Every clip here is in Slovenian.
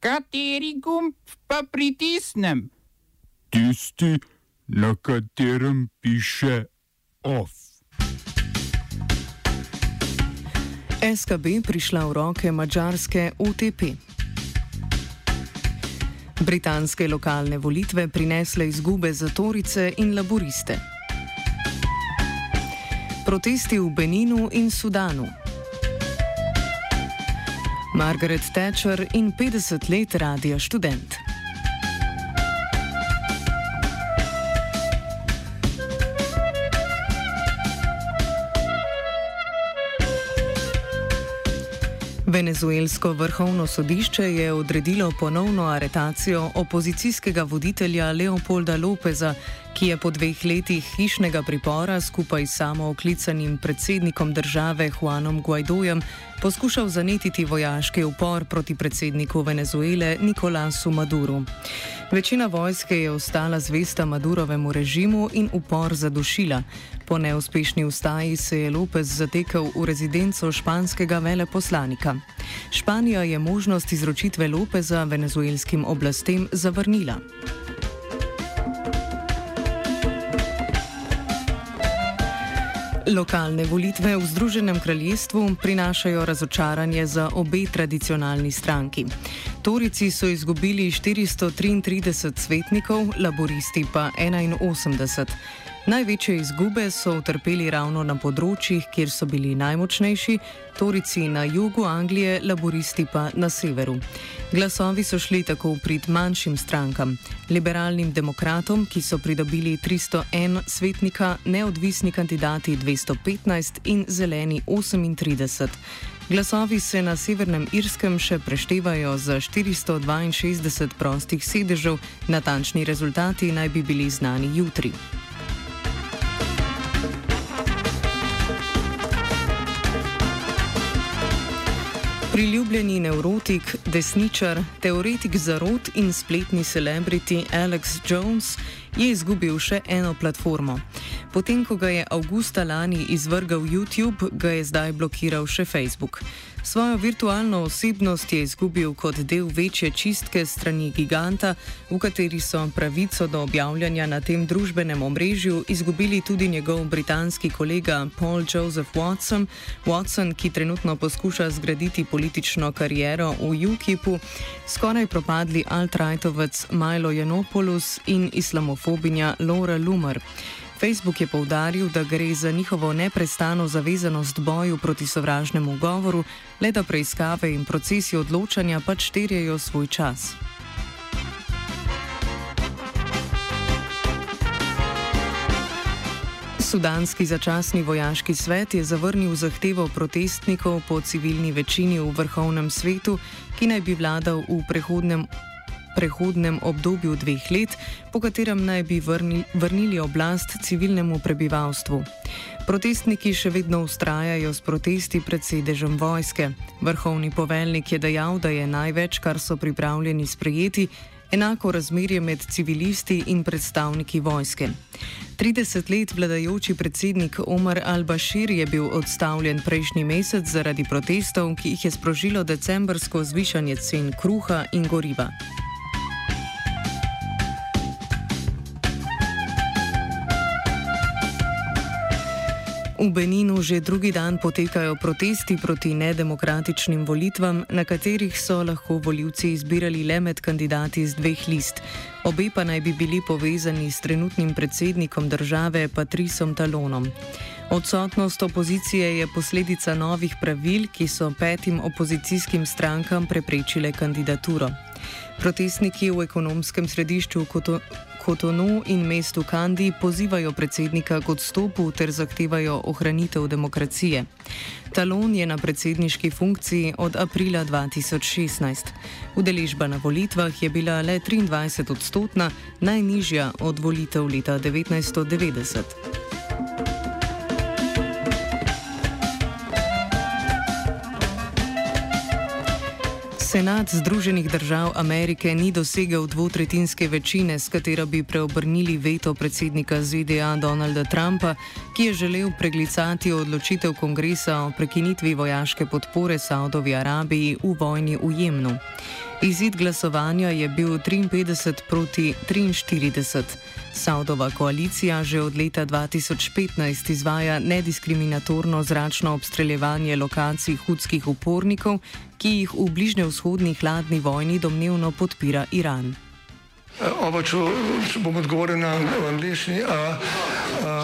Kateri gumb pa pritisnem? Tisti, na katerem piše OF. SKB prišla v roke mačarske UTP. Britanske lokalne volitve prinesle izgube za Torice in laboriste. Protesti v Beninu in Sudanu. Margaret Thatcher in 50 let radija študent. Venezuelsko vrhovno sodišče je odredilo ponovno aretacijo opozicijskega voditelja Leopolda Lopeza, ki je po dveh letih hišnega pripora skupaj s samooklicanim predsednikom države Juanom Guaidojem poskušal zanetiti vojaški upor proti predsedniku Venezuele Nikolasu Maduru. Večina vojske je ostala zvesta Madurovemu režimu in upor zadušila. Po neuspešni ustaji se je Lopez zatekel v rezidenco španskega veleposlanika. Španija je možnost izročitve Lopeza venezuelskim oblastem zavrnila. Lokalne volitve v Združenem kraljestvu prinašajo razočaranje za obe tradicionalni stranki. Torici so izgubili 433 svetnikov, laboristi pa 81. Največje izgube so utrpeli ravno na področjih, kjer so bili najmočnejši, torici na jugu Anglije, laboristi pa na severu. Glasovi so šli tako v prid manjšim strankam, liberalnim demokratom, ki so pridobili 301 svetnika, neodvisni kandidati 215 in zeleni 38. Glasovi se na Severnem Irskem še preštevajo za 462 prostih sedežev, natančni rezultati naj bi bili znani jutri. Priljubljeni neurotik, desničar, teoretik zarot in spletni celebrity Alex Jones je izgubil še eno platformo. Potem, ko ga je avgusta lani izvrgal YouTube, ga je zdaj blokiral še Facebook. Svojo virtualno osebnost je izgubil kot del večje čistke strani giganta, v kateri so pravico do objavljanja na tem družbenem omrežju izgubili tudi njegov britanski kolega Paul Joseph Watson, Watson ki trenutno poskuša zgraditi politično kariero v UKIP-u, skoraj propadli alt-rightovec Milo Janopoulos in islamofobinja Laura Lumer. Facebook je povdaril, da gre za njihovo neprestano zavezanost boju proti sovražnemu govoru, le da preiskave in procesi odločanja pač terjajo svoj čas. Sudanski začasni vojaški svet je zavrnil zahtevo protestnikov po civilni večini v vrhovnem svetu, ki naj bi vladal v prehodnem prehodnem obdobju dveh let, po katerem naj bi vrni, vrnili oblast civilnemu prebivalstvu. Protestniki še vedno ustrajajo s protesti pred sedežem vojske. Vrhovni poveljnik je dejal, da je največ, kar so pripravljeni sprejeti, enako razmerje med civilisti in predstavniki vojske. 30 let vladajoči predsednik Omar al-Bashir je bil odstavljen prejšnji mesec zaradi protestov, ki jih je sprožilo decembrsko zvišanje cen kruha in goriva. V Beninu že drugi dan potekajo protesti proti nedemokratičnim volitvam, na katerih so lahko voljivci izbirali le med kandidati z dveh list. Obe pa naj bi bili povezani s trenutnim predsednikom države Patrisom Talonom. Odsotnost opozicije je posledica novih pravil, ki so petim opozicijskim strankam preprečile kandidaturo. Protestniki v ekonomskem središču Kotonu in mestu Kandi pozivajo predsednika k odstopu ter zahtevajo ohranitev demokracije. Talon je na predsedniški funkciji od aprila 2016. Udeležba na volitvah je bila le 23 odstotna, najnižja od volitev leta 1990. Senat Združenih držav Amerike ni dosegel dvotretinske večine, s katero bi preobrnili veto predsednika ZDA Donalda Trumpa, ki je želel preglicati odločitev kongresa o prekinitvi vojaške podpore Saudovi Arabiji v vojni v Jemnu. Izid glasovanja je bil 53 proti 43. Saudova koalicija že od leta 2015 izvaja nediskriminatorno zračno obstreljevanje lokacij hudskih upornikov, ki jih v bližnjevzhodni hladni vojni domnevno podpira Iran. Oba, če, če bom odgovoril na angliški.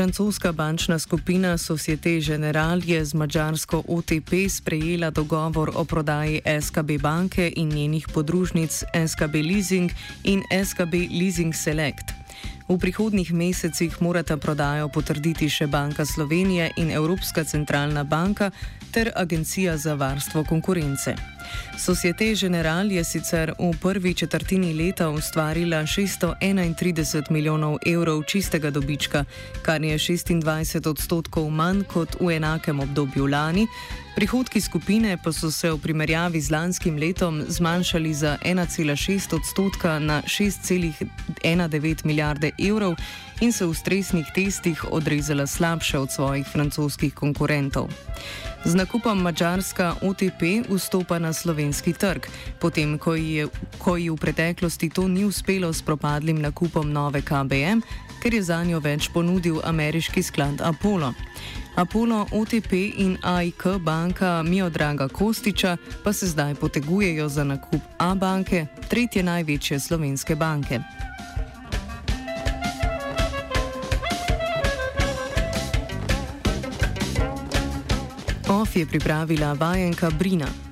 Francoska bančna skupina Societe Generale je z mačarsko OTP sprejela dogovor o prodaji SKB banke in njenih podružnic SKB Leasing in SKB Leasing Select. V prihodnih mesecih morata prodajo potrditi še Banka Slovenije in Evropska centralna banka ter Agencija za varstvo konkurence. Societe Generale je sicer v prvi četrtini leta ustvarila 631 milijonov evrov čistega dobička, kar je 26 odstotkov manj kot v enakem obdobju lani. Prihodki skupine pa so se v primerjavi z lanskim letom zmanjšali za 1,6 odstotka na 6,19 milijarde evrov in se v stresnih testih odrezala slabše od svojih francoskih konkurentov. Z nakupom Mačarska OTP vstopa na slovenski trg, potem ko ji, ko ji v preteklosti to ni uspelo s propadlim nakupom nove KBM, ker je za njo več ponudil ameriški sklad Apollo. Apollo, OTP in AIK banka Miodraga Kostiča pa se zdaj potegujejo za nakup A banke, tretje največje slovenske banke. OF je pripravila vajenka Brina.